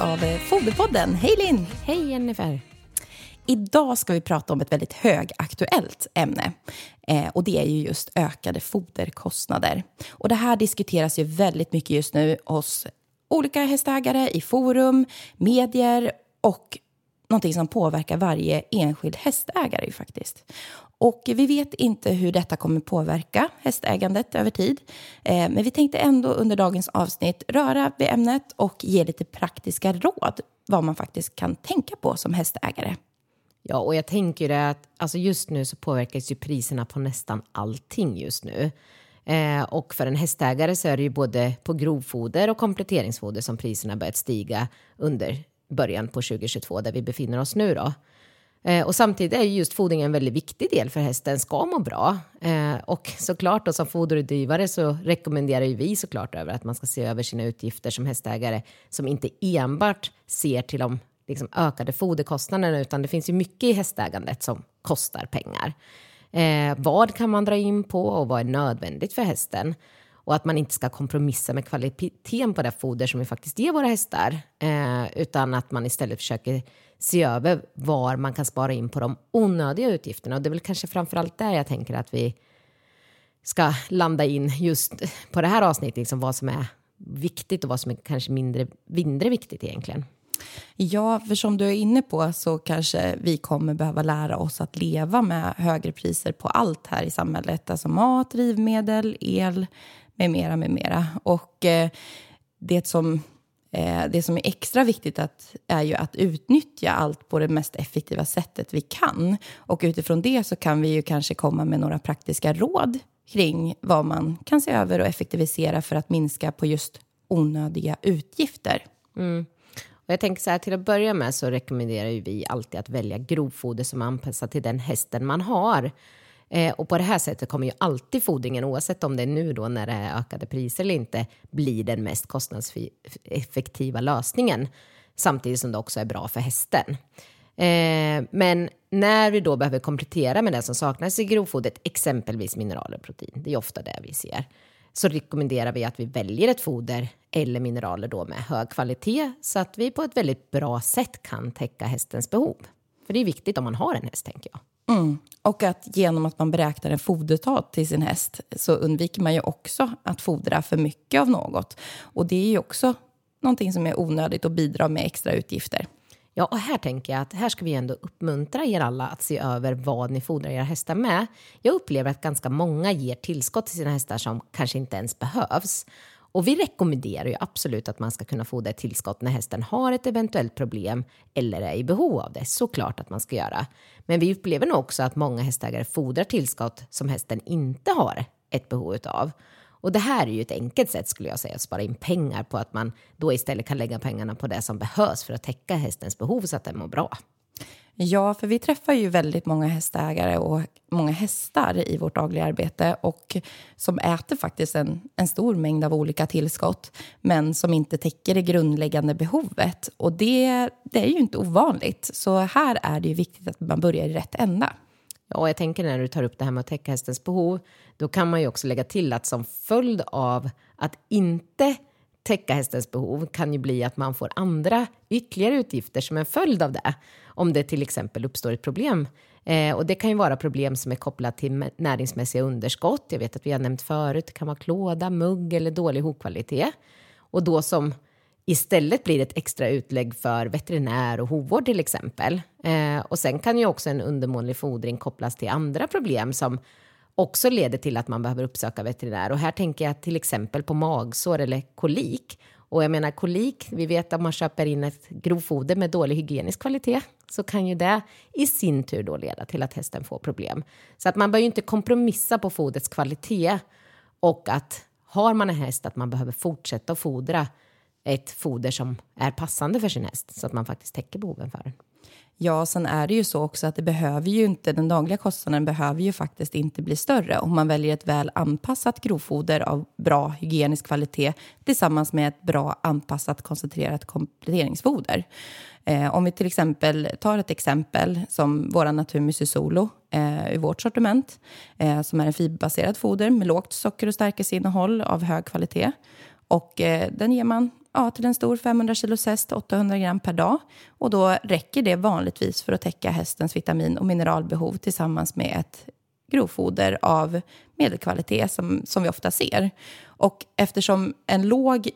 av eh, Foderpodden. Hej Linn! Hej Jennifer! Idag ska vi prata om ett väldigt högaktuellt ämne. Eh, och det är ju just ökade foderkostnader. Och det här diskuteras ju väldigt mycket just nu hos olika hästägare, i forum, medier och någonting som påverkar varje enskild hästägare ju faktiskt. Och vi vet inte hur detta kommer påverka hästägandet över tid. Eh, men vi tänkte ändå under dagens avsnitt röra vid ämnet och ge lite praktiska råd vad man faktiskt kan tänka på som hästägare. Ja, och jag tänker det att alltså just nu så påverkas ju priserna på nästan allting just nu. Eh, och för en hästägare så är det ju både på grovfoder och kompletteringsfoder som priserna börjat stiga under början på 2022 där vi befinner oss nu då. Eh, och samtidigt är just fodring en väldigt viktig del för hästen ska må bra. Eh, och såklart då som foderutgivare så rekommenderar ju vi såklart över att man ska se över sina utgifter som hästägare som inte enbart ser till de liksom, ökade foderkostnaderna utan det finns ju mycket i hästägandet som kostar pengar. Eh, vad kan man dra in på och vad är nödvändigt för hästen? Och att man inte ska kompromissa med kvaliteten på det foder som vi faktiskt ger våra hästar. Eh, utan att man istället försöker se över var man kan spara in på de onödiga utgifterna. Och det är väl kanske framförallt där jag tänker att vi ska landa in just på det här avsnittet, liksom vad som är viktigt och vad som är kanske mindre, mindre viktigt egentligen. Ja, för som du är inne på så kanske vi kommer behöva lära oss att leva med högre priser på allt här i samhället. Alltså mat, drivmedel, el med mera, med mera. Och eh, det som eh, det som är extra viktigt att, är ju att utnyttja allt på det mest effektiva sättet vi kan. Och utifrån det så kan vi ju kanske komma med några praktiska råd kring vad man kan se över och effektivisera för att minska på just onödiga utgifter. Mm. Och jag tänker så här, till att börja med så rekommenderar ju vi alltid att välja grovfoder som är anpassat till den hästen man har. Eh, och på det här sättet kommer ju alltid fodringen, oavsett om det är nu då när det är ökade priser eller inte, bli den mest kostnadseffektiva lösningen. Samtidigt som det också är bra för hästen. Eh, men när vi då behöver komplettera med det som saknas i grovfodret, exempelvis mineraler och protein, det är ofta det vi ser, så rekommenderar vi att vi väljer ett foder eller mineraler då med hög kvalitet så att vi på ett väldigt bra sätt kan täcka hästens behov. För det är viktigt om man har en häst, tänker jag. Mm. Och att genom att man beräknar en fodertat till sin häst så undviker man ju också att fodra för mycket av något. Och det är ju också någonting som är onödigt och bidrar med extra utgifter. Ja, och här tänker jag att här ska vi ändå uppmuntra er alla att se över vad ni fodrar era hästar med. Jag upplever att ganska många ger tillskott till sina hästar som kanske inte ens behövs. Och vi rekommenderar ju absolut att man ska kunna fodra ett tillskott när hästen har ett eventuellt problem eller är i behov av det. Såklart att man ska göra. Men vi upplever nog också att många hästägare fodrar tillskott som hästen inte har ett behov av. Och det här är ju ett enkelt sätt skulle jag säga att spara in pengar på att man då istället kan lägga pengarna på det som behövs för att täcka hästens behov så att den mår bra. Ja, för vi träffar ju väldigt många hästägare och många hästar i vårt dagliga arbete och som äter faktiskt en, en stor mängd av olika tillskott men som inte täcker det grundläggande behovet. Och det, det är ju inte ovanligt. Så här är det ju viktigt att man börjar i rätt ända. Och jag tänker när du tar upp det här med att täcka hästens behov, då kan man ju också lägga till att som följd av att inte täcka hästens behov kan ju bli att man får andra ytterligare utgifter som en följd av det. Om det till exempel uppstår ett problem. Eh, och det kan ju vara problem som är kopplat till näringsmässiga underskott. Jag vet att vi har nämnt förut, det kan vara klåda, mugg eller dålig hovkvalitet. Och då som istället blir ett extra utlägg för veterinär och hovvård till exempel. Eh, och sen kan ju också en undermålig fodring kopplas till andra problem som också leder till att man behöver uppsöka veterinär. Och här tänker jag till exempel på magsår eller kolik. Och jag menar kolik, vi vet att om man köper in ett grovfoder med dålig hygienisk kvalitet så kan ju det i sin tur då leda till att hästen får problem. Så att man bör ju inte kompromissa på fodrets kvalitet och att har man en häst att man behöver fortsätta att fodra ett foder som är passande för sin häst så att man faktiskt täcker behoven för den. Ja, sen är det ju så också att det behöver ju inte, den dagliga kostnaden behöver ju faktiskt inte bli större om man väljer ett väl anpassat grovfoder av bra hygienisk kvalitet tillsammans med ett bra anpassat koncentrerat kompletteringsfoder. Eh, om vi till exempel tar ett exempel som vår Naturmysi Solo eh, i vårt sortiment eh, som är en fiberbaserad foder med lågt socker och stärkelseinnehåll av hög kvalitet. Och eh, den ger man ja, till en stor 500 kilos häst 800 gram per dag. Och då räcker det vanligtvis för att täcka hästens vitamin och mineralbehov tillsammans med ett grovfoder av medelkvalitet som, som vi ofta ser. Och eftersom en låg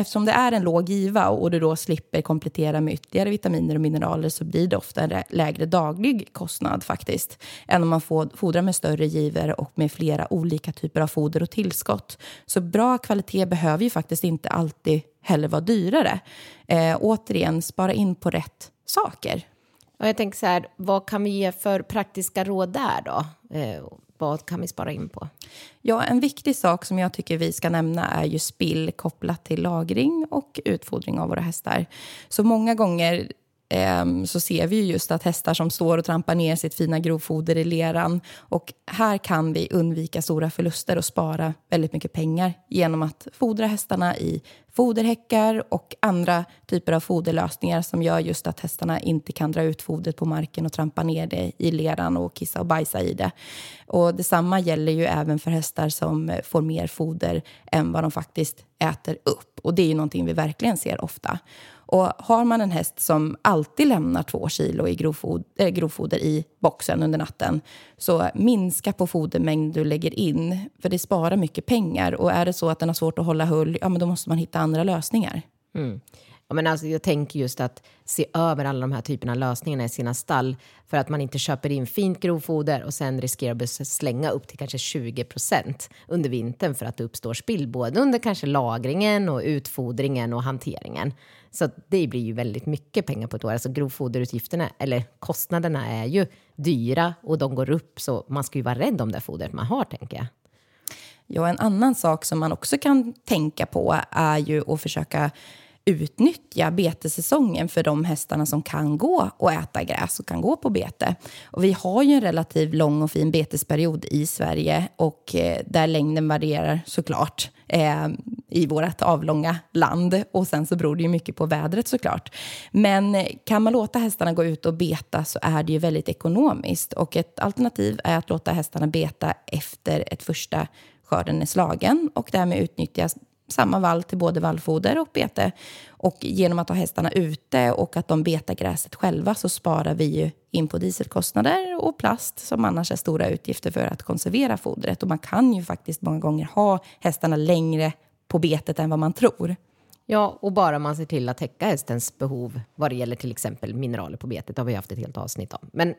Eftersom det är en låg giva och du då slipper komplettera med ytterligare vitaminer och mineraler så blir det ofta en lägre daglig kostnad faktiskt än om man får fodrar med större givor och med flera olika typer av foder och tillskott. Så bra kvalitet behöver ju faktiskt inte alltid heller vara dyrare. Eh, återigen, spara in på rätt saker. Och jag tänker så här, vad kan vi ge för praktiska råd där då? Eh, vad kan vi spara in på? Ja, en viktig sak som jag tycker vi ska nämna är ju spill kopplat till lagring och utfodring av våra hästar. Så många gånger Ehm, så ser vi just att hästar som står och trampar ner sitt fina grovfoder i leran. Och här kan vi undvika stora förluster och spara väldigt mycket pengar genom att fodra hästarna i foderhäckar och andra typer av foderlösningar som gör just att hästarna inte kan dra ut fodret på marken och trampa ner det i leran och kissa och bajsa i det. Och detsamma gäller ju även för hästar som får mer foder än vad de faktiskt äter upp. Och det är ju någonting vi verkligen ser ofta. Och har man en häst som alltid lämnar två kilo i grovfoder, äh, grovfoder i boxen under natten, så minska på fodermängd du lägger in, för det sparar mycket pengar. Och är det så att den har svårt att hålla hull, ja men då måste man hitta andra lösningar. Mm. Ja, men alltså, jag tänker just att se över alla de här typerna av lösningarna i sina stall för att man inte köper in fint grovfoder och sen riskerar att slänga upp till kanske 20 procent under vintern för att det uppstår spill både under kanske lagringen och utfodringen och hanteringen. Så det blir ju väldigt mycket pengar på ett år. Alltså grovfoderutgifterna, eller kostnaderna är ju dyra och de går upp så man ska ju vara rädd om det fodret man har tänker jag. Ja, en annan sak som man också kan tänka på är ju att försöka utnyttja betesäsongen för de hästarna som kan gå och äta gräs och kan gå på bete. Och vi har ju en relativt lång och fin betesperiod i Sverige och eh, där längden varierar såklart eh, i vårt avlånga land. Och sen så beror det ju mycket på vädret såklart. Men eh, kan man låta hästarna gå ut och beta så är det ju väldigt ekonomiskt. Och ett alternativ är att låta hästarna beta efter ett första skörden är slagen och därmed utnyttjas samma vall till både vallfoder och bete. Och genom att ha hästarna ute och att de betar gräset själva så sparar vi ju in på dieselkostnader och plast som annars är stora utgifter för att konservera fodret. Och man kan ju faktiskt många gånger ha hästarna längre på betet än vad man tror. Ja, och bara man ser till att täcka hästens behov vad det gäller till exempel mineraler på betet, det har vi haft ett helt avsnitt om. Men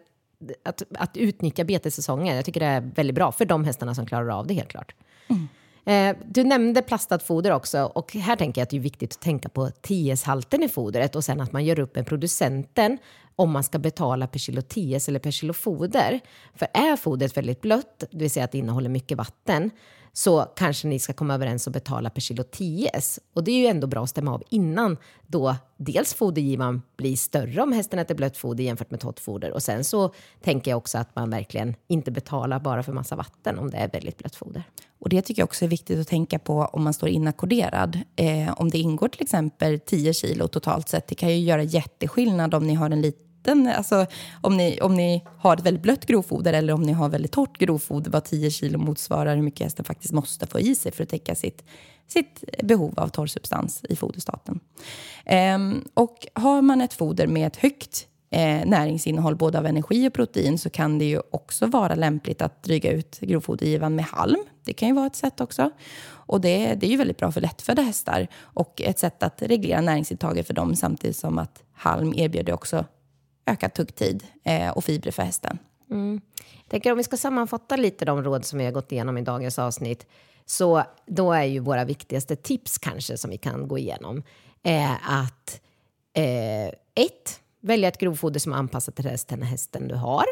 att, att utnyttja betessäsongen, jag tycker det är väldigt bra för de hästarna som klarar av det helt klart. Mm. Eh, du nämnde plastat foder också och här tänker jag att det är viktigt att tänka på TS-halten i fodret och sen att man gör upp med producenten om man ska betala per kilo TS eller per kilo foder. För är fodret väldigt blött, det vill säga att det innehåller mycket vatten, så kanske ni ska komma överens och betala per kilo TS. Och det är ju ändå bra att stämma av innan då dels fodergivaren blir större om hästen äter blött foder jämfört med torrt foder. Och sen så tänker jag också att man verkligen inte betalar bara för massa vatten om det är väldigt blött foder. Och det tycker jag också är viktigt att tänka på om man står inackorderad. Eh, om det ingår till exempel 10 kilo totalt sett, det kan ju göra jätteskillnad om ni har en liten liten, alltså om ni, om ni har ett väldigt blött grovfoder eller om ni har väldigt torrt grovfoder, vad 10 kilo motsvarar hur mycket hästen faktiskt måste få i sig för att täcka sitt, sitt behov av torrsubstans i foderstaten. Ehm, och har man ett foder med ett högt eh, näringsinnehåll både av energi och protein så kan det ju också vara lämpligt att dryga ut grovfodergivan med halm. Det kan ju vara ett sätt också. Och det, det är ju väldigt bra för lättfödda hästar och ett sätt att reglera näringsintaget för dem samtidigt som att halm erbjuder också ökad tuggtid eh, och fibrer för hästen. Mm. Jag tänker om vi ska sammanfatta lite de råd som vi har gått igenom i dagens avsnitt, så då är ju våra viktigaste tips kanske som vi kan gå igenom eh, att eh, ett, välja ett grovfoder som är anpassat till den hästen du har.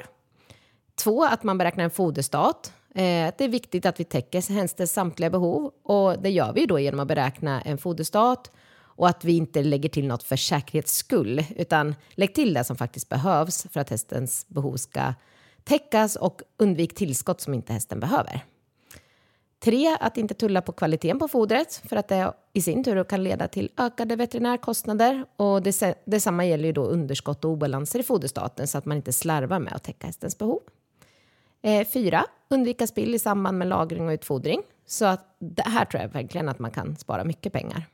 Två, att man beräknar en foderstat. Eh, det är viktigt att vi täcker hästens samtliga behov och det gör vi då genom att beräkna en foderstat och att vi inte lägger till något för säkerhets skull, utan lägg till det som faktiskt behövs för att hästens behov ska täckas och undvik tillskott som inte hästen behöver. Tre, att inte tulla på kvaliteten på fodret för att det i sin tur kan leda till ökade veterinärkostnader. Och det, detsamma gäller ju då underskott och obalanser i foderstaten så att man inte slarvar med att täcka hästens behov. Eh, fyra, undvika spill i samband med lagring och utfodring. Så att det här tror jag verkligen att man kan spara mycket pengar.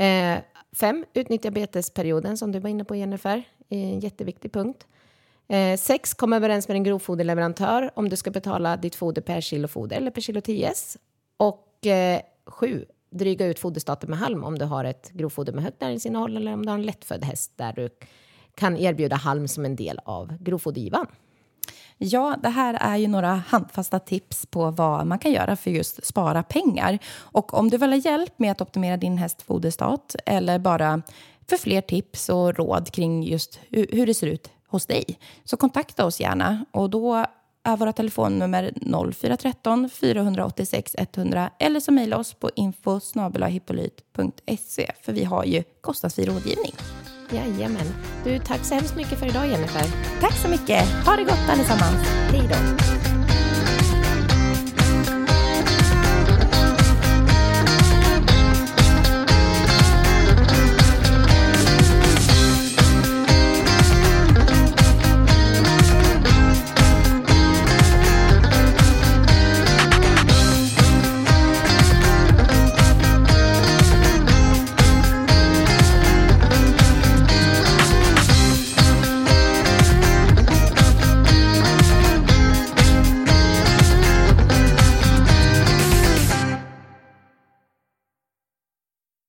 Eh, fem, utnyttja betesperioden som du var inne på Jennifer. En jätteviktig punkt. Eh, sex, kom överens med en grovfoderleverantör om du ska betala ditt foder per kilo foder eller per kilo TS. Och eh, sju, dryga ut foderstaten med halm om du har ett grovfoder med högt näringsinnehåll eller om du har en lättfödd häst där du kan erbjuda halm som en del av grovfodergivan. Ja, det här är ju några handfasta tips på vad man kan göra för just spara pengar. Och om du vill ha hjälp med att optimera din häst foderstat eller bara för fler tips och råd kring just hur det ser ut hos dig, så kontakta oss gärna. Och då är våra telefonnummer 0413 486 100 eller så mejla oss på info för vi har ju kostnadsfri rådgivning. Jajamän. Du, tack så hemskt mycket för idag Jennifer. Tack så mycket. Ha det gott allesammans. Hej då.